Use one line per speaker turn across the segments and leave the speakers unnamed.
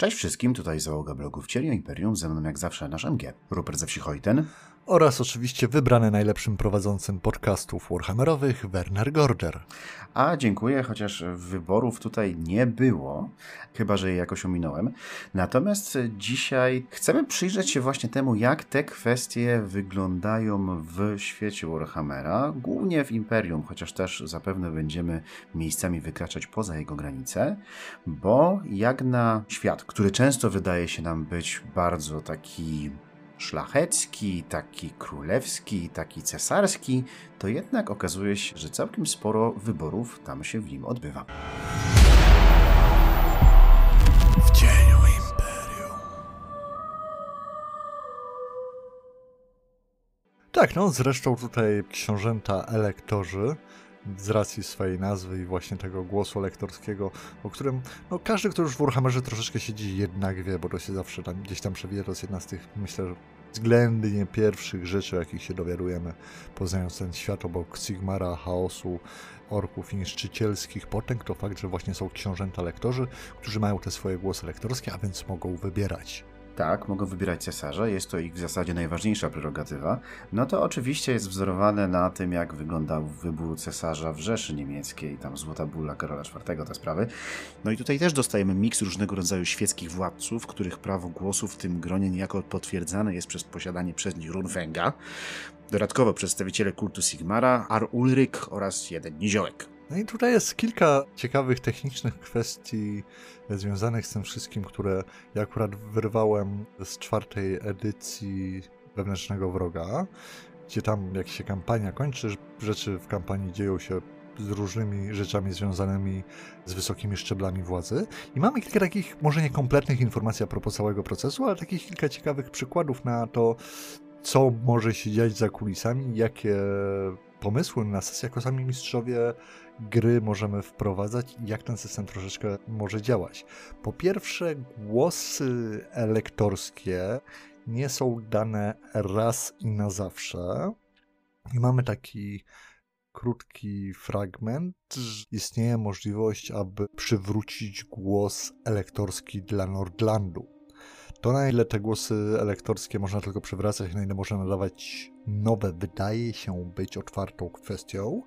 Cześć wszystkim, tutaj załoga blogu Wcielio Imperium, ze mną jak zawsze nasz MG, Rupert ze Wsichojten.
Oraz oczywiście wybrany najlepszym prowadzącym podcastów Warhammerowych, Werner Gorger.
A dziękuję, chociaż wyborów tutaj nie było, chyba że je jakoś ominąłem. Natomiast dzisiaj chcemy przyjrzeć się właśnie temu, jak te kwestie wyglądają w świecie Warhammera, głównie w Imperium, chociaż też zapewne będziemy miejscami wykraczać poza jego granice, bo jak na świat, który często wydaje się nam być bardzo taki szlachecki, taki królewski, taki cesarski, to jednak okazuje się, że całkiem sporo wyborów tam się w nim odbywa.
W cieniu Imperium. Tak, no zresztą tutaj książęta elektorzy z racji swojej nazwy i właśnie tego głosu lektorskiego, o którym no, każdy, kto już w Warhammerze troszeczkę siedzi, jednak wie, bo to się zawsze tam, gdzieś tam przewija. To jest jedna z tych, myślę, względnie pierwszych rzeczy, o jakich się dowiadujemy, poznając ten świat obok Sigmara, chaosu, orków niszczycielskich potęg, to fakt, że właśnie są książęta lektorzy, którzy mają te swoje głosy lektorskie, a więc mogą wybierać
tak, mogą wybierać cesarza, jest to ich w zasadzie najważniejsza prerogatywa, no to oczywiście jest wzorowane na tym, jak wyglądał wybór cesarza w Rzeszy Niemieckiej, tam Złota Bulla Karola IV, te sprawy. No i tutaj też dostajemy miks różnego rodzaju świeckich władców, których prawo głosu w tym gronie niejako potwierdzane jest przez posiadanie przez nich Runwęga, dodatkowo przedstawiciele kultu Sigmara, Ar Ulryk oraz jeden niziołek.
No i tutaj jest kilka ciekawych technicznych kwestii związanych z tym wszystkim, które ja akurat wyrwałem z czwartej edycji Wewnętrznego Wroga, gdzie tam jak się kampania kończy, rzeczy w kampanii dzieją się z różnymi rzeczami związanymi z wysokimi szczeblami władzy. I mamy kilka takich, może niekompletnych informacji a propos całego procesu, ale takich kilka ciekawych przykładów na to, co może się dziać za kulisami, jakie pomysły na sesjach jako sami mistrzowie gry możemy wprowadzać i jak ten system troszeczkę może działać. Po pierwsze, głosy elektorskie nie są dane raz i na zawsze. I mamy taki krótki fragment. Istnieje możliwość, aby przywrócić głos elektorski dla Nordlandu. To na ile te głosy elektorskie można tylko przywracać, na ile można nadawać nowe, wydaje się być otwartą kwestią,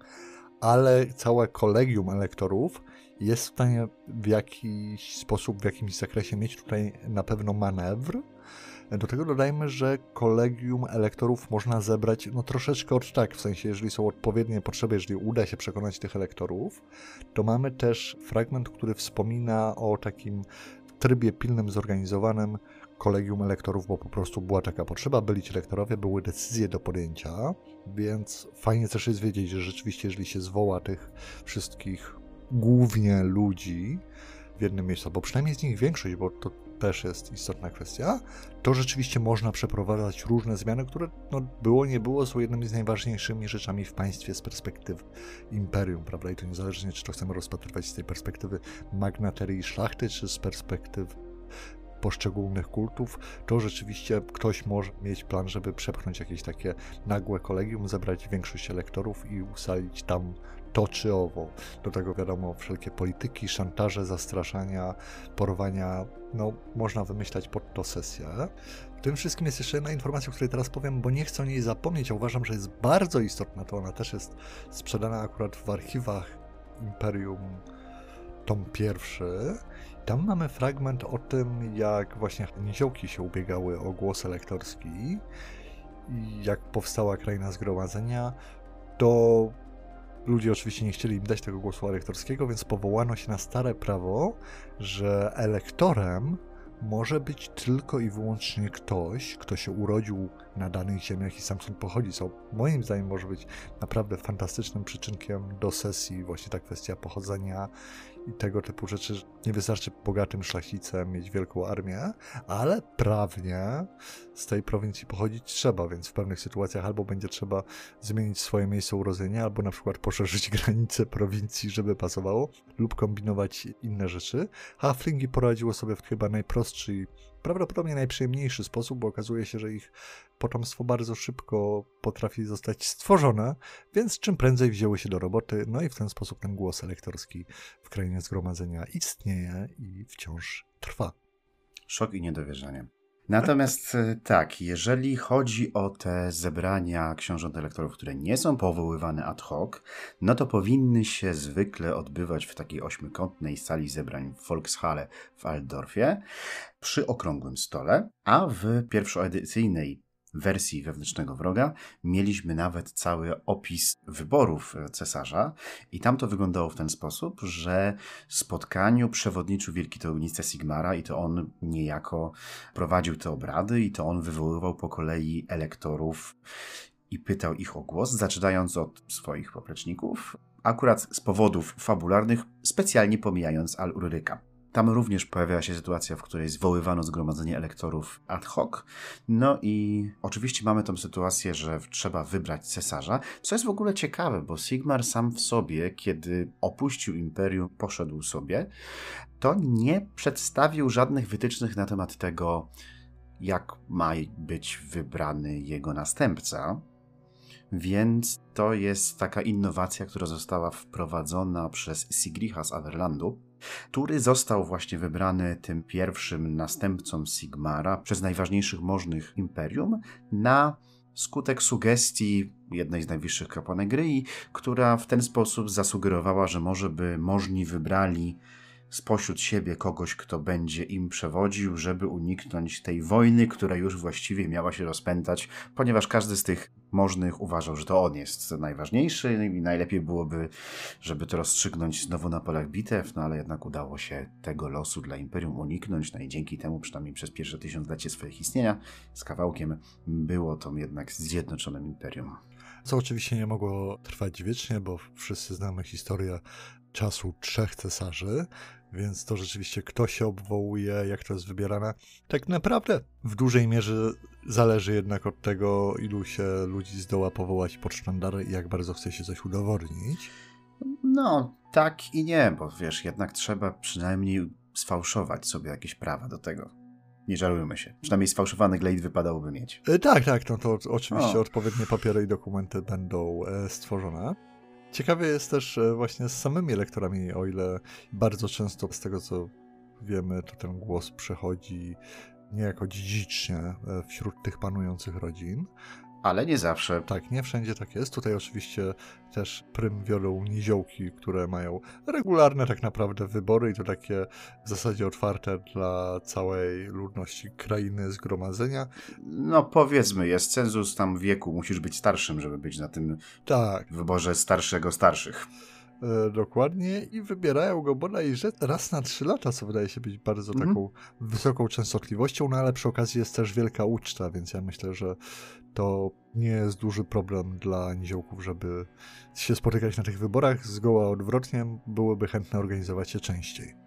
ale całe kolegium elektorów jest w stanie w jakiś sposób, w jakimś zakresie mieć tutaj na pewno manewr. Do tego dodajmy, że kolegium elektorów można zebrać no troszeczkę od tak, w sensie jeżeli są odpowiednie potrzeby, jeżeli uda się przekonać tych elektorów, to mamy też fragment, który wspomina o takim trybie pilnym, zorganizowanym kolegium elektorów, bo po prostu była taka potrzeba, byli ci lektorowie, były decyzje do podjęcia, więc fajnie też jest wiedzieć, że rzeczywiście, jeżeli się zwoła tych wszystkich głównie ludzi w jednym miejscu, albo przynajmniej z nich większość, bo to też jest istotna kwestia, to rzeczywiście można przeprowadzać różne zmiany, które no, było, nie było, są jednymi z najważniejszymi rzeczami w państwie z perspektywy imperium, prawda? I to niezależnie, czy to chcemy rozpatrywać z tej perspektywy magnaterii i szlachty, czy z perspektywy poszczególnych kultów, to rzeczywiście ktoś może mieć plan, żeby przepchnąć jakieś takie nagłe kolegium, zebrać większość elektorów i usalić tam to czy owo. Do tego wiadomo wszelkie polityki, szantaże, zastraszania, porwania, no można wymyślać pod to sesję. W tym wszystkim jest jeszcze jedna informacja, o której teraz powiem, bo nie chcę o niej zapomnieć, a uważam, że jest bardzo istotna, to ona też jest sprzedana akurat w archiwach Imperium tom pierwszy. Tam mamy fragment o tym, jak właśnie niziołki się ubiegały o głos elektorski jak powstała kraina zgromadzenia, to ludzie oczywiście nie chcieli im dać tego głosu elektorskiego, więc powołano się na stare prawo, że elektorem może być tylko i wyłącznie ktoś, kto się urodził na danych ziemiach i stamtąd pochodzi, co moim zdaniem może być naprawdę fantastycznym przyczynkiem do sesji, właśnie ta kwestia pochodzenia i tego typu rzeczy. Nie wystarczy bogatym szlachcicem mieć wielką armię, ale prawnie z tej prowincji pochodzić trzeba, więc w pewnych sytuacjach albo będzie trzeba zmienić swoje miejsce urodzenia, albo na przykład poszerzyć granice prowincji, żeby pasowało, lub kombinować inne rzeczy. Halflingi poradziło sobie w chyba najprostszy prawdopodobnie najprzyjemniejszy sposób, bo okazuje się, że ich potomstwo bardzo szybko potrafi zostać stworzone, więc czym prędzej wzięły się do roboty, no i w ten sposób ten głos elektorski w krainie zgromadzenia istnieje i wciąż trwa.
Szok i niedowierzanie. Natomiast e, tak, jeżeli chodzi o te zebrania książąt elektorów, które nie są powoływane ad hoc, no to powinny się zwykle odbywać w takiej ośmiokątnej sali zebrań w Volkshalle w Altdorfie przy okrągłym stole, a w pierwszoedycyjnej wersji wewnętrznego wroga mieliśmy nawet cały opis wyborów cesarza i tam to wyglądało w ten sposób, że spotkaniu przewodniczył wielki teogonista Sigmara i to on niejako prowadził te obrady i to on wywoływał po kolei elektorów i pytał ich o głos, zaczynając od swoich popleczników, akurat z powodów fabularnych, specjalnie pomijając Al-Uryka. Tam również pojawiała się sytuacja, w której zwoływano zgromadzenie elektorów ad hoc. No i oczywiście mamy tą sytuację, że trzeba wybrać cesarza, co jest w ogóle ciekawe, bo Sigmar sam w sobie, kiedy opuścił imperium, poszedł sobie, to nie przedstawił żadnych wytycznych na temat tego, jak ma być wybrany jego następca. Więc to jest taka innowacja, która została wprowadzona przez Sigricha z Averlandu, który został właśnie wybrany tym pierwszym następcą Sigmara przez najważniejszych możnych imperium na skutek sugestii jednej z najwyższych kapłanek Gryi, która w ten sposób zasugerowała, że może by możni wybrali spośród siebie kogoś, kto będzie im przewodził, żeby uniknąć tej wojny, która już właściwie miała się rozpętać, ponieważ każdy z tych możnych uważał, że to on jest najważniejszy i najlepiej byłoby, żeby to rozstrzygnąć znowu na polach bitew, no ale jednak udało się tego losu dla Imperium uniknąć, no i dzięki temu przynajmniej przez pierwsze tysiąclecie swoich istnienia z kawałkiem było to jednak zjednoczonym Imperium.
Co oczywiście nie mogło trwać wiecznie, bo wszyscy znamy historię czasu trzech cesarzy, więc to rzeczywiście kto się obwołuje, jak to jest wybierane, tak naprawdę w dużej mierze zależy jednak od tego, ilu się ludzi zdoła powołać pod sztandary i jak bardzo chce się coś udowodnić.
No, tak i nie, bo wiesz, jednak trzeba przynajmniej sfałszować sobie jakieś prawa do tego. Nie żarujmy się. Przynajmniej sfałszowany glejt wypadałoby mieć.
E, tak, tak, no to oczywiście o. odpowiednie papiery i dokumenty będą e, stworzone. Ciekawie jest też e, właśnie z samymi lektorami, o ile bardzo często z tego co wiemy, to ten głos przechodzi niejako dziedzicznie e, wśród tych panujących rodzin.
Ale nie zawsze.
Tak, nie wszędzie tak jest. Tutaj oczywiście też prym wiolą niziołki, które mają regularne tak naprawdę wybory i to takie w zasadzie otwarte dla całej ludności krainy zgromadzenia.
No powiedzmy, jest cenzus tam wieku, musisz być starszym, żeby być na tym
tak.
wyborze starszego starszych.
E, dokładnie i wybierają go bodajże raz na trzy lata, co wydaje się być bardzo mm -hmm. taką wysoką częstotliwością, no ale przy okazji jest też wielka uczta, więc ja myślę, że to nie jest duży problem dla niziołków, żeby się spotykać na tych wyborach. Zgoła odwrotnie, byłyby chętne organizować je częściej.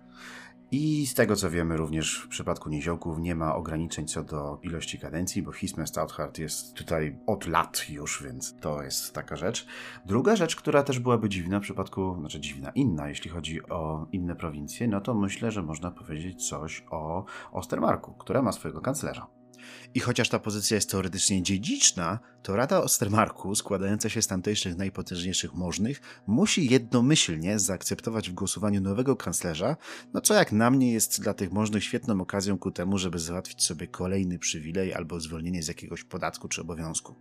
I z tego co wiemy, również w przypadku niziołków nie ma ograniczeń co do ilości kadencji, bo Hisme Stoutheart jest tutaj od lat już, więc to jest taka rzecz. Druga rzecz, która też byłaby dziwna w przypadku, znaczy dziwna, inna, jeśli chodzi o inne prowincje, no to myślę, że można powiedzieć coś o Ostermarku, która ma swojego kanclerza. I chociaż ta pozycja jest teoretycznie dziedziczna, to Rada Ostermarku, składająca się z tamtejszych najpotężniejszych możnych, musi jednomyślnie zaakceptować w głosowaniu nowego kanclerza, no co jak na mnie jest dla tych możnych świetną okazją ku temu, żeby załatwić sobie kolejny przywilej albo zwolnienie z jakiegoś podatku czy obowiązku.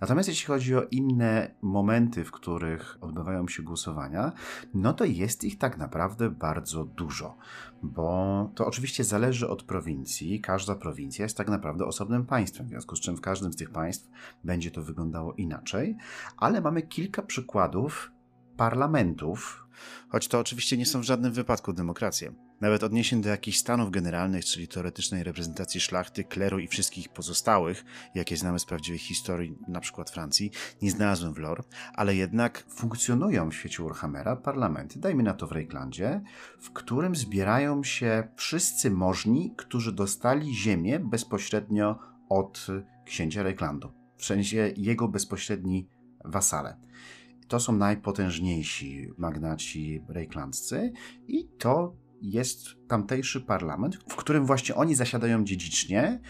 Natomiast jeśli chodzi o inne momenty, w których odbywają się głosowania, no to jest ich tak naprawdę bardzo dużo, bo to oczywiście zależy od prowincji. Każda prowincja jest tak naprawdę osobnym państwem, w związku z czym w każdym z tych państw będzie to wyglądało inaczej, ale mamy kilka przykładów parlamentów, choć to oczywiście nie są w żadnym wypadku demokracje. Nawet odniesień do jakichś stanów generalnych, czyli teoretycznej reprezentacji szlachty, kleru i wszystkich pozostałych, jakie znamy z prawdziwej historii, na przykład Francji, nie znalazłem w lore, ale jednak funkcjonują w świecie Warhammera parlamenty, dajmy na to w Reiklandzie, w którym zbierają się wszyscy możni, którzy dostali ziemię bezpośrednio od księcia Reiklandu, w sensie jego bezpośredni wasale. To są najpotężniejsi magnaci rejklandzcy i to jest tamtejszy parlament, w którym właśnie oni zasiadają dziedzicznie.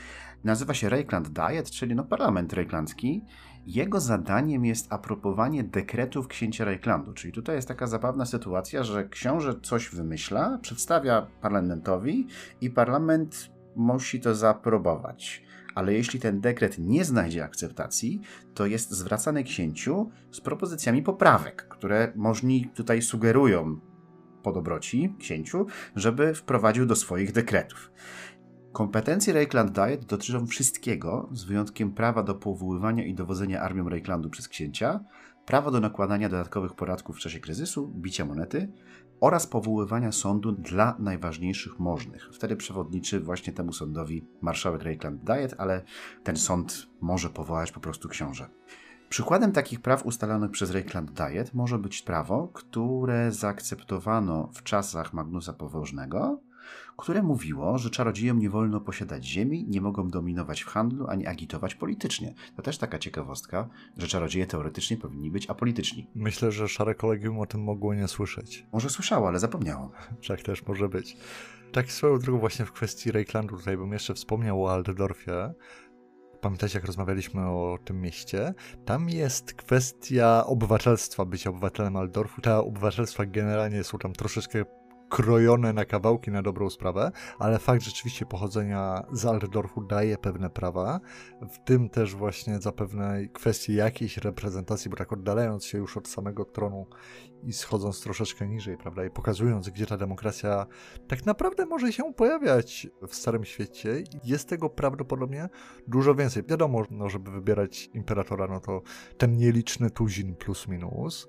Nazywa się Reikland Diet, czyli no parlament rejklandzki. Jego zadaniem jest aprobowanie dekretów księcia Reiklandu. Czyli tutaj jest taka zabawna sytuacja, że książę coś wymyśla, przedstawia parlamentowi i parlament musi to zaaprobować. Ale jeśli ten dekret nie znajdzie akceptacji, to jest zwracany księciu z propozycjami poprawek, które możni tutaj sugerują po dobroci księciu, żeby wprowadził do swoich dekretów. Kompetencje Reikland Diet dotyczą wszystkiego, z wyjątkiem prawa do powoływania i dowodzenia armią Reiklandu przez księcia, prawa do nakładania dodatkowych podatków w czasie kryzysu, bicia monety oraz powoływania sądu dla najważniejszych możnych. Wtedy przewodniczy właśnie temu sądowi marszałek Reikland Diet, ale ten sąd może powołać po prostu książę. Przykładem takich praw ustalonych przez Reikland Diet może być prawo, które zaakceptowano w czasach Magnusa Powożnego, które mówiło, że czarodziejom nie wolno posiadać ziemi, nie mogą dominować w handlu ani agitować politycznie. To też taka ciekawostka, że czarodzieje teoretycznie powinni być apolityczni.
Myślę, że szare kolegium o tym mogło nie słyszeć.
Może słyszało, ale zapomniało.
Tak też może być. Tak swoją drogą właśnie w kwestii Reiklandu tutaj bym jeszcze wspomniał o Altdorfie. Pamiętacie, jak rozmawialiśmy o tym mieście? Tam jest kwestia obywatelstwa, bycia obywatelem Aldorfu. Te obywatelstwa generalnie są tam troszeczkę krojone na kawałki na dobrą sprawę, ale fakt rzeczywiście pochodzenia z Altdorfu daje pewne prawa, w tym też właśnie zapewne kwestii jakiejś reprezentacji, bo tak oddalając się już od samego tronu i schodząc troszeczkę niżej, prawda, i pokazując, gdzie ta demokracja tak naprawdę może się pojawiać w Starym Świecie, jest tego prawdopodobnie dużo więcej. Wiadomo, no, żeby wybierać imperatora, no to ten nieliczny tuzin plus minus,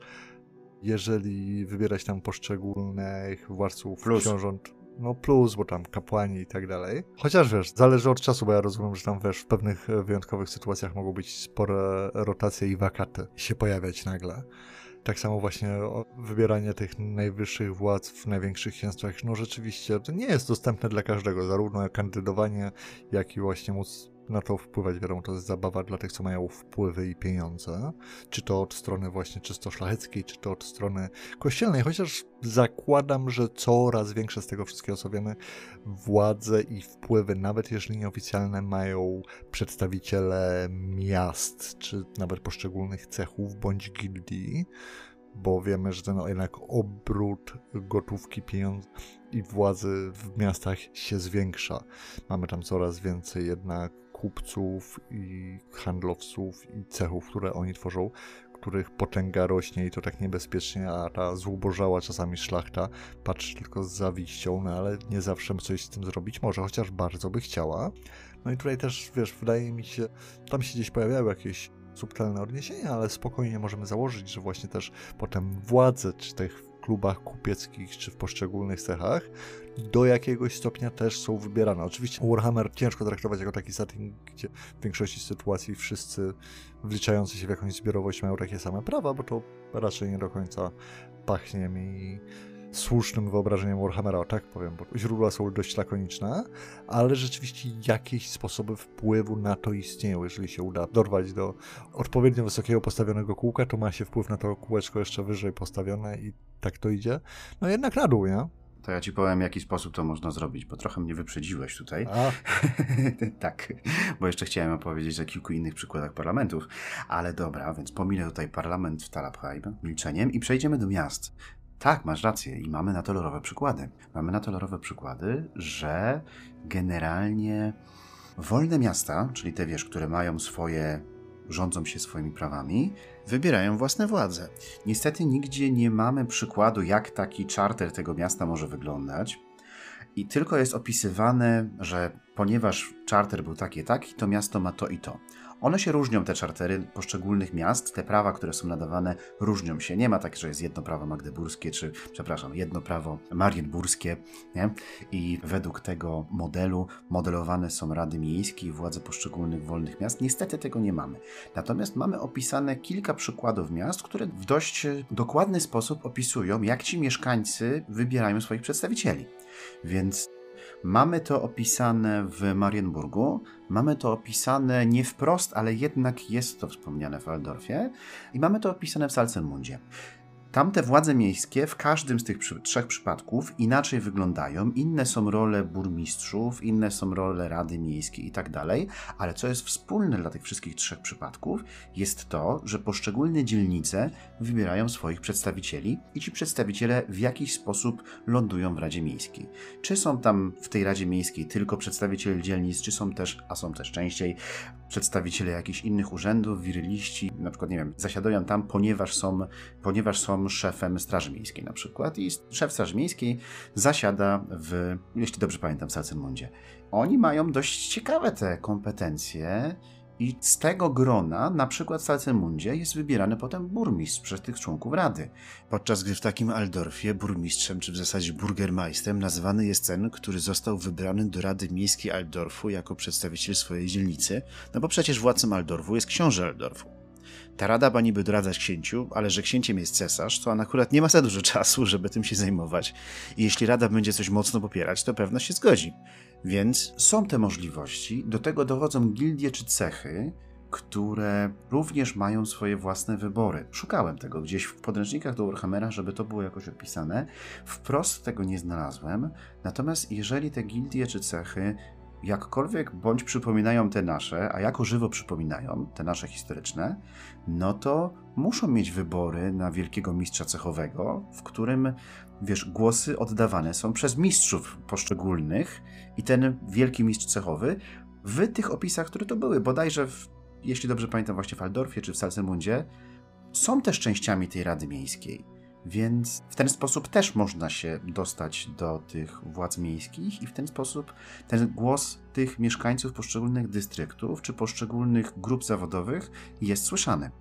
jeżeli wybierać tam poszczególnych władców, plus. książąt, no plus, bo tam kapłani i tak dalej. Chociaż wiesz, zależy od czasu, bo ja rozumiem, że tam wiesz, w pewnych wyjątkowych sytuacjach mogą być spore rotacje i wakaty się pojawiać nagle. Tak samo właśnie wybieranie tych najwyższych władz w największych księstwach, no rzeczywiście to nie jest dostępne dla każdego, zarówno kandydowanie, jak i właśnie móc na to wpływać. Wiadomo, to jest zabawa dla tych, co mają wpływy i pieniądze. Czy to od strony właśnie czysto szlacheckiej, czy to od strony kościelnej. Chociaż zakładam, że coraz większe z tego wszystkiego, co wiemy, władze i wpływy, nawet jeżeli nieoficjalne, mają przedstawiciele miast, czy nawet poszczególnych cechów bądź gildii bo wiemy, że ten jednak obrót gotówki, pieniądz i władzy w miastach się zwiększa. Mamy tam coraz więcej jednak kupców i handlowców i cechów, które oni tworzą, których potęga rośnie i to tak niebezpiecznie, a ta zubożała czasami szlachta patrzy tylko z zawiścią, no ale nie zawsze coś z tym zrobić może, chociaż bardzo by chciała. No i tutaj też, wiesz, wydaje mi się, tam się gdzieś pojawiały jakieś subtelne odniesienia, ale spokojnie możemy założyć, że właśnie też potem władze czy tych klubach kupieckich czy w poszczególnych cechach do jakiegoś stopnia też są wybierane. Oczywiście Warhammer ciężko traktować jako taki setting, gdzie w większości sytuacji wszyscy wliczający się w jakąś zbiorowość mają takie same prawa, bo to raczej nie do końca pachnie mi słusznym wyobrażeniem Warhammera, tak powiem, bo źródła są dość lakoniczne, ale rzeczywiście jakieś sposoby wpływu na to istnieją. Jeżeli się uda dorwać do odpowiednio wysokiego postawionego kółka, to ma się wpływ na to kółeczko jeszcze wyżej postawione i tak to idzie. No jednak na dół, nie?
To ja ci powiem, w jaki sposób to można zrobić, bo trochę mnie wyprzedziłeś tutaj. tak, bo jeszcze chciałem opowiedzieć o kilku innych przykładach parlamentów, ale dobra, więc pominę tutaj parlament w Talabheim milczeniem i przejdziemy do miast. Tak, masz rację i mamy na to lorowe przykłady. Mamy na to lorowe przykłady, że generalnie wolne miasta, czyli te wiesz, które mają swoje, rządzą się swoimi prawami, wybierają własne władze. Niestety nigdzie nie mamy przykładu, jak taki charter tego miasta może wyglądać. I tylko jest opisywane, że ponieważ charter był taki, taki, to miasto ma to i to. One się różnią, te czartery poszczególnych miast, te prawa, które są nadawane, różnią się. Nie ma tak, że jest jedno prawo magdeburskie, czy, przepraszam, jedno prawo marienburskie, nie? I według tego modelu modelowane są rady miejskie i władze poszczególnych wolnych miast. Niestety tego nie mamy. Natomiast mamy opisane kilka przykładów miast, które w dość dokładny sposób opisują, jak ci mieszkańcy wybierają swoich przedstawicieli. Więc Mamy to opisane w Marienburgu, mamy to opisane nie wprost, ale jednak jest to wspomniane w Waldorfie i mamy to opisane w Salzenmundzie. Tamte władze miejskie w każdym z tych przy, trzech przypadków inaczej wyglądają. Inne są role burmistrzów, inne są role Rady Miejskiej i tak dalej, ale co jest wspólne dla tych wszystkich trzech przypadków, jest to, że poszczególne dzielnice wybierają swoich przedstawicieli i ci przedstawiciele w jakiś sposób lądują w Radzie Miejskiej. Czy są tam w tej Radzie Miejskiej tylko przedstawiciele dzielnic, czy są też, a są też częściej, przedstawiciele jakichś innych urzędów, wiryliści, na przykład, nie wiem, zasiadają tam, ponieważ są, ponieważ są szefem Straży Miejskiej na przykład i szef Straży Miejskiej zasiada w, jeśli dobrze pamiętam, w. Oni mają dość ciekawe te kompetencje i z tego grona, na przykład w Salcemundzie, jest wybierany potem burmistrz przez tych członków rady. Podczas gdy w takim Aldorfie burmistrzem, czy w zasadzie burgermeistrem, nazywany jest ten, który został wybrany do Rady Miejskiej Aldorfu jako przedstawiciel swojej dzielnicy, no bo przecież władcą Aldorfu jest książę Aldorfu. Ta rada ma niby doradzać księciu, ale że księciem jest cesarz, to on akurat nie ma za dużo czasu, żeby tym się zajmować. I jeśli rada będzie coś mocno popierać, to pewno się zgodzi. Więc są te możliwości. Do tego dochodzą gildie czy cechy, które również mają swoje własne wybory. Szukałem tego gdzieś w podręcznikach do Warhammera, żeby to było jakoś opisane. Wprost tego nie znalazłem. Natomiast jeżeli te gildie czy cechy jakkolwiek bądź przypominają te nasze, a jako żywo przypominają te nasze historyczne, no to muszą mieć wybory na wielkiego mistrza cechowego, w którym, wiesz, głosy oddawane są przez mistrzów poszczególnych i ten wielki mistrz cechowy w tych opisach, które to były, bodajże, w, jeśli dobrze pamiętam, właśnie w Aldorfie czy w Salcemundzie, są też częściami tej Rady Miejskiej. Więc w ten sposób też można się dostać do tych władz miejskich i w ten sposób ten głos tych mieszkańców poszczególnych dystryktów czy poszczególnych grup zawodowych jest słyszany.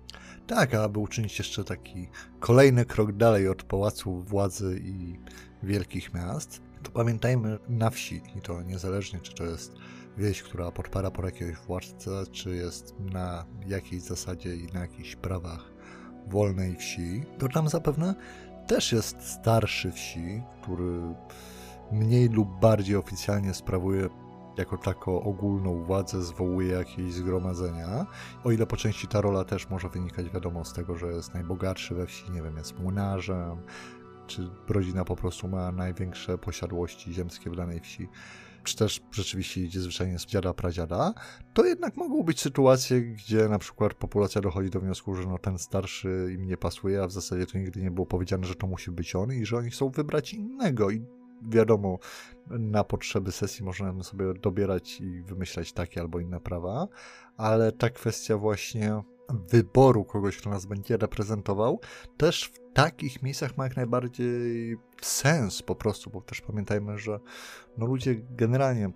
Tak, aby uczynić jeszcze taki kolejny krok dalej od pałacu władzy i wielkich miast, to pamiętajmy na wsi i to niezależnie czy to jest wieś, która podpara po jakiegoś władcę, czy jest na jakiejś zasadzie i na jakichś prawach wolnej wsi, to tam zapewne też jest starszy wsi, który mniej lub bardziej oficjalnie sprawuje jako taką ogólną władzę, zwołuje jakieś zgromadzenia. O ile po części ta rola też może wynikać, wiadomo, z tego, że jest najbogatszy we wsi, nie wiem, jest młynarzem, czy rodzina po prostu ma największe posiadłości ziemskie w danej wsi czy też rzeczywiście idzie zwyczajnie z dziada pradziada, to jednak mogą być sytuacje, gdzie na przykład populacja dochodzi do wniosku, że no ten starszy im nie pasuje, a w zasadzie to nigdy nie było powiedziane, że to musi być on i że oni chcą wybrać innego i wiadomo, na potrzeby sesji możemy sobie dobierać i wymyślać takie albo inne prawa, ale ta kwestia właśnie wyboru kogoś, kto nas będzie reprezentował, też w takich miejscach ma jak najbardziej sens po prostu, bo też pamiętajmy, że no ludzie generalnie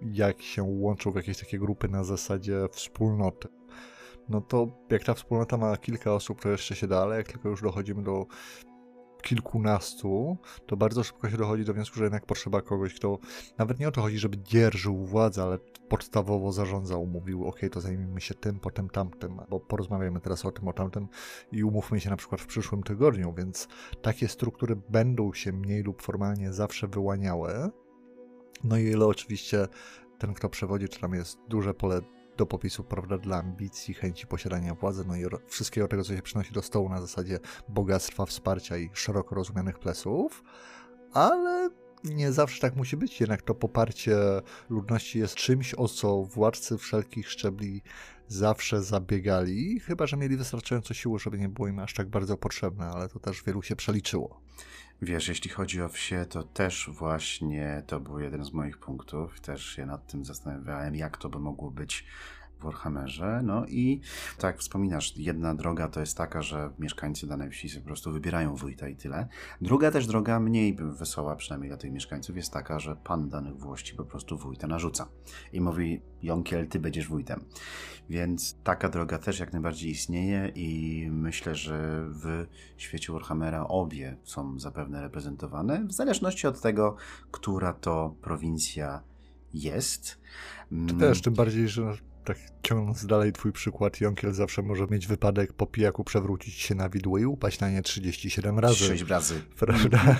jak się łączą w jakieś takie grupy na zasadzie wspólnoty, no to jak ta wspólnota ma kilka osób, to jeszcze się da, ale jak tylko już dochodzimy do kilkunastu, to bardzo szybko się dochodzi do wniosku, że jednak potrzeba kogoś, kto nawet nie o to chodzi, żeby dzierżył władzę, ale podstawowo zarządzał, mówił, ok, to zajmijmy się tym, potem tamtym, bo porozmawiamy teraz o tym, o tamtym i umówmy się na przykład w przyszłym tygodniu, więc takie struktury będą się mniej lub formalnie zawsze wyłaniały. No i ile oczywiście ten, kto przewodzi, czy tam jest duże pole do popisu, prawda, dla ambicji, chęci posiadania władzy, no i wszystkiego tego, co się przynosi do stołu na zasadzie bogactwa, wsparcia i szeroko rozumianych plesów, ale nie zawsze tak musi być, jednak to poparcie ludności jest czymś, o co władcy wszelkich szczebli zawsze zabiegali, chyba że mieli wystarczająco siły, żeby nie było im aż tak bardzo potrzebne, ale to też wielu się przeliczyło.
Wiesz, jeśli chodzi o wsie, to też właśnie to był jeden z moich punktów. Też się nad tym zastanawiałem, jak to by mogło być Warhammerze. No i tak wspominasz, jedna droga to jest taka, że mieszkańcy danej wsi po prostu wybierają wójta i tyle. Druga też droga, mniej wesoła przynajmniej dla tych mieszkańców, jest taka, że pan danych włości po prostu wójta narzuca i mówi, Jonkiel, ty będziesz wójtem. Więc taka droga też jak najbardziej istnieje i myślę, że w świecie Warhammera obie są zapewne reprezentowane, w zależności od tego, która to prowincja jest.
Też, tym bardziej, że tak ciągnąc dalej twój przykład, Jonkiel zawsze może mieć wypadek po pijaku przewrócić się na widło i upaść na nie 37 razy.
6 razy.
Prawda?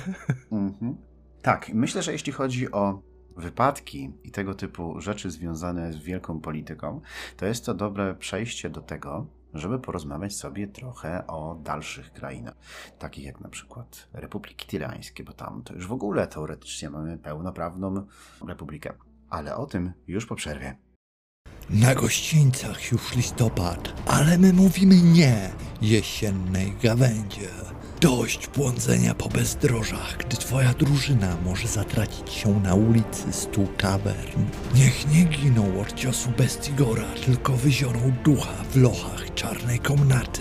Mhm. Tak, myślę, że jeśli chodzi o wypadki i tego typu rzeczy związane z wielką polityką, to jest to dobre przejście do tego, żeby porozmawiać sobie trochę o dalszych krainach, takich jak na przykład Republiki Tirańskie, bo tam to już w ogóle teoretycznie mamy pełnoprawną republikę. Ale o tym już po przerwie.
Na gościńcach już listopad, ale my mówimy nie jesiennej gawędzie. Dość błądzenia po bezdrożach, gdy twoja drużyna może zatracić się na ulicy stu tavern. Niech nie giną od ciosu Bestigora, tylko wyzioną ducha w lochach czarnej komnaty.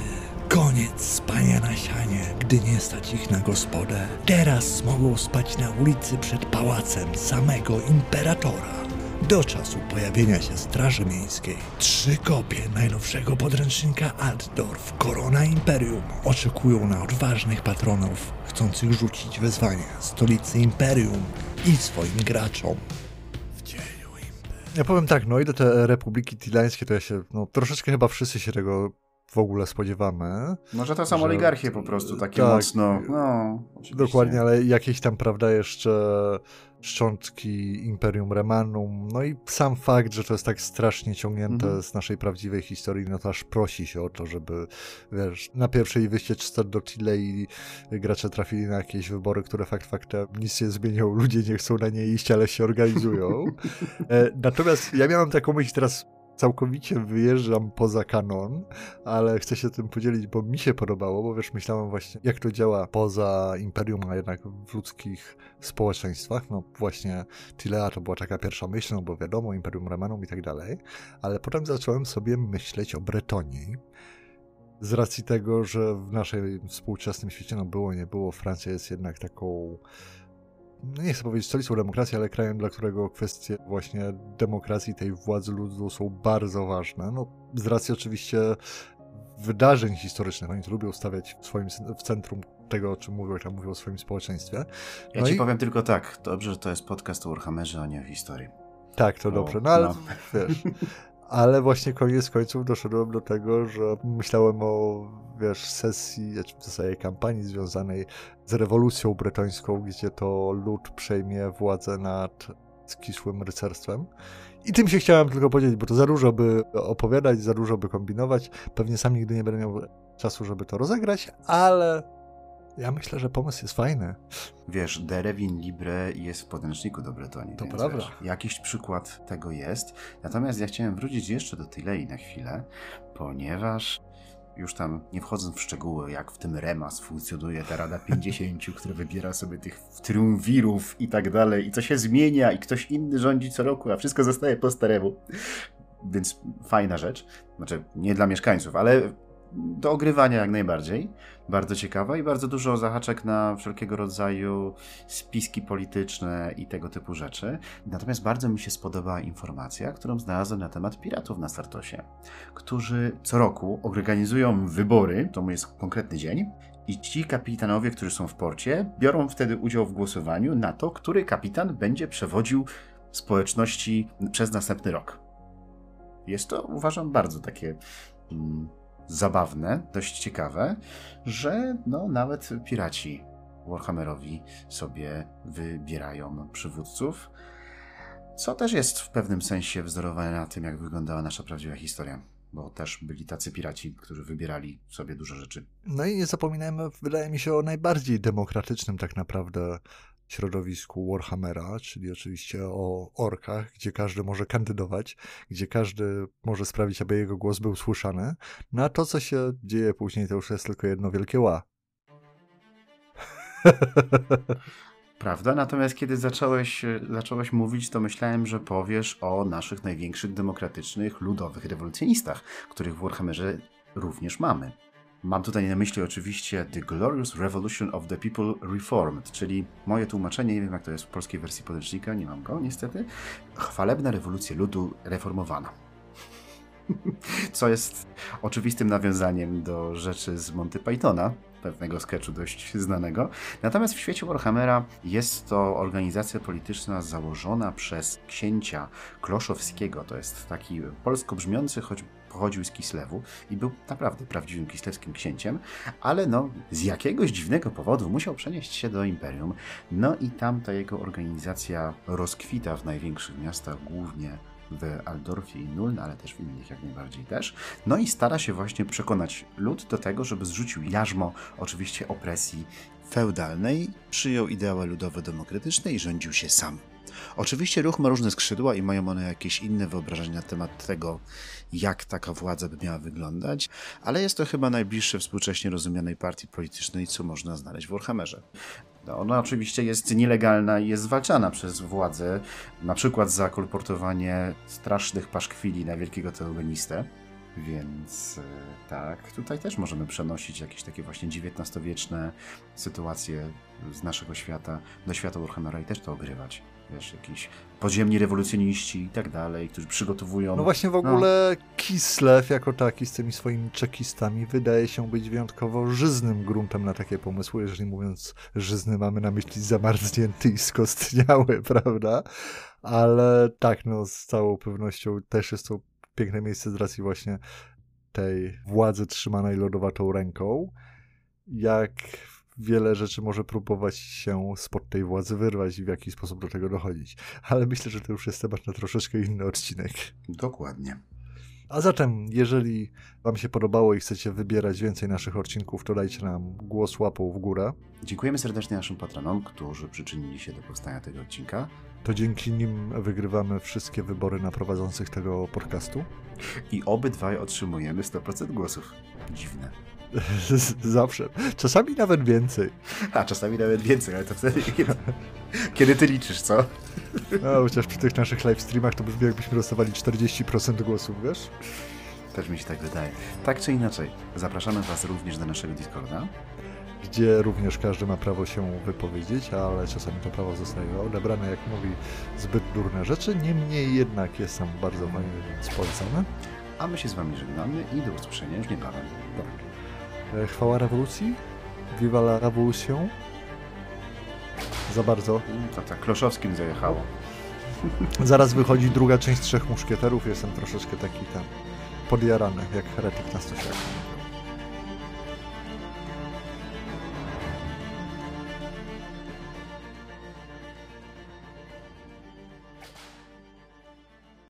Koniec spania na sianie, gdy nie stać ich na gospodę. Teraz mogą spać na ulicy przed pałacem samego imperatora. Do czasu pojawienia się Straży Miejskiej, trzy kopie najnowszego podręcznika Altdorf, Korona Imperium, oczekują na odważnych patronów, chcących rzucić wyzwanie stolicy Imperium i swoim graczom. W cieniu Imperium.
Ja powiem tak, no i do te republiki tilańskie to ja się, no troszeczkę chyba wszyscy się tego w ogóle spodziewamy.
Może to są
Że-
oligarchie po prostu, takie
tak.
mocno. No, oczywiście.
Dokładnie, ale jakieś tam, prawda, jeszcze szczątki Imperium Remanum, no i sam fakt, że to jest tak strasznie ciągnięte
Mhm.
z naszej prawdziwej historii, no to aż prosi się o to, żeby, wiesz, na pierwszej wyścieczce do Tilei gracze trafili na jakieś wybory, które fakt faktem nic nie zmienią, ludzie nie chcą na nie iść, ale się organizują. E, Natomiast ja miałem taką myśl teraz, całkowicie wyjeżdżam poza kanon, ale chcę się tym podzielić, bo mi się podobało, bo wiesz, myślałem właśnie, jak to działa poza Imperium, a jednak w ludzkich społeczeństwach. No właśnie Tilea to była taka pierwsza myśl, no bo wiadomo, Imperium Remanum i tak dalej, ale potem zacząłem sobie myśleć o Bretonii. Z racji tego, że w naszej współczesnym świecie, no było, nie było, Francja jest jednak taką nie chcę powiedzieć stolicą demokracji, ale krajem, dla którego kwestie właśnie demokracji, tej władzy ludu są bardzo ważne. No, z racji oczywiście wydarzeń historycznych, oni to lubią stawiać w swoim w centrum tego, o czym mówią, jak mówią o swoim społeczeństwie.
Ja
No
ci
i-
powiem tylko tak, dobrze, że to jest podcast o Warhammerze, a nie o historii.
Tak, to
O,
dobrze, no ale
no.
wiesz. Ale właśnie koniec końców doszedłem do tego, że myślałem o, wiesz, sesji, w zasadzie kampanii związanej z rewolucją bretońską, gdzie to lud przejmie władzę nad skisłym rycerstwem. I tym się chciałem tylko podzielić, bo to za dużo by opowiadać, za dużo by kombinować. Pewnie sam nigdy nie będę miał czasu, żeby to rozegrać, ale ja myślę, że pomysł jest fajny.
Wiesz, Derewin Libre jest w podręczniku do Bretonii.
To prawda.
Wiesz, jakiś przykład tego jest. Natomiast ja chciałem wrócić jeszcze do Tylei na chwilę, ponieważ już tam nie wchodząc w szczegóły, jak w tym Remas funkcjonuje ta Rada 50, która wybiera sobie tych triumvirów i tak dalej, i co się zmienia, i ktoś inny rządzi co roku, a wszystko zostaje po staremu. Więc fajna rzecz. Znaczy, nie dla mieszkańców, ale do ogrywania jak najbardziej. Bardzo ciekawa i bardzo dużo zahaczek na wszelkiego rodzaju spiski polityczne i tego typu rzeczy. Natomiast bardzo mi się spodobała informacja, którą znalazłem na temat piratów na Startosie, którzy co roku organizują wybory, to jest konkretny dzień, i ci kapitanowie, którzy są w porcie, biorą wtedy udział w głosowaniu na to, który kapitan będzie przewodził społeczności przez następny rok. Jest to, uważam, bardzo takie mm, zabawne, dość ciekawe, że no, nawet piraci Warhammerowi sobie wybierają przywódców, co też jest w pewnym sensie wzorowane na tym, jak wyglądała nasza prawdziwa historia, bo też byli tacy piraci, którzy wybierali sobie dużo rzeczy.
No i nie zapominajmy, wydaje mi się, o najbardziej demokratycznym tak naprawdę środowisku Warhammera, czyli oczywiście o orkach, gdzie każdy może kandydować, gdzie każdy może sprawić, aby jego głos był słyszany. No a to, co się dzieje później, to już jest tylko jedno wielkie ła.
Prawda? Natomiast kiedy zacząłeś, e, zacząłeś mówić, to myślałem, że powiesz o naszych największych demokratycznych, ludowych rewolucjonistach, których w Warhammerze również mamy. Mam tutaj na myśli oczywiście The Glorious Revolution of the People Reformed, czyli moje tłumaczenie, nie wiem jak to jest w polskiej wersji podręcznika, nie mam go niestety. Chwalebna rewolucja ludu reformowana. Co jest oczywistym nawiązaniem do rzeczy z Monty Pythona, pewnego sketchu dość znanego. Natomiast w świecie Warhammera jest to organizacja polityczna założona przez księcia Kloszowskiego. To jest taki polsko brzmiący, choć pochodził z Kislewu i był naprawdę prawdziwym kislewskim księciem, ale no z jakiegoś dziwnego powodu musiał przenieść się do Imperium. No i tam ta jego organizacja rozkwita w największych miastach, głównie w Aldorfie i Nuln, ale też w innych jak najbardziej też. No i stara się właśnie przekonać lud do tego, żeby zrzucił jarzmo oczywiście opresji feudalnej, przyjął ideały ludowo-demokratyczne i rządził się sam. Oczywiście ruch ma różne skrzydła i mają one jakieś inne wyobrażenia na temat tego, jak taka władza by miała wyglądać, ale jest to chyba najbliższe współcześnie rozumianej partii politycznej, co można znaleźć w Warhammerze. No, ona oczywiście jest nielegalna i jest zwalczana przez władzę, na przykład za kolportowanie strasznych paszkwili na wielkiego teogonistę. Więc e, tak, tutaj też możemy przenosić jakieś takie właśnie XIX-wieczne sytuacje z naszego świata do świata Warhammera i też to ogrywać. Wiesz, jakiś podziemni rewolucjoniści i tak dalej, którzy przygotowują...
No właśnie w ogóle no. Kislev jako taki z tymi swoimi czekistami wydaje się być wyjątkowo żyznym gruntem na takie pomysły, jeżeli mówiąc żyzny mamy na myśli zamarznięty i skostniały, prawda? Ale tak, no z całą pewnością też jest to piękne miejsce z racji właśnie tej władzy trzymanej lodowatą ręką. Jak wiele rzeczy może próbować się spod tej władzy wyrwać i w jaki sposób do tego dochodzić. Ale myślę, że to już jest temat na troszeczkę inny odcinek.
Dokładnie.
A zatem, jeżeli Wam się podobało i chcecie wybierać więcej naszych odcinków, to dajcie nam głos łapą w górę.
Dziękujemy serdecznie naszym patronom, którzy przyczynili się do powstania tego odcinka.
To dzięki nim wygrywamy wszystkie wybory na prowadzących tego podcastu.
I obydwaj otrzymujemy 100% głosów. Dziwne.
Zawsze. Czasami nawet więcej.
A, czasami nawet więcej, ale to wtedy kiedy, kiedy ty liczysz, co?
No, chociaż przy tych naszych live streamach to brzmi jakbyśmy dostawali 40% głosów, wiesz?
Też mi się tak wydaje. Tak czy inaczej, zapraszamy Was również do naszego Discorda.
Gdzie również każdy ma prawo się wypowiedzieć, ale czasami to prawo zostaje odebrane, jak mówi zbyt durne rzeczy. Niemniej jednak jest tam bardzo fajnie, więc polecamy.
A my się z Wami żegnamy i do usłyszenia już niebawem.
E, chwała rewolucji? Viva la revolution? Za bardzo.
To tak Kloszowskim zajechało.
Zaraz wychodzi druga część Trzech Muszkieterów. Jestem troszeczkę taki tam podjarany, jak heretyk na stosiaku.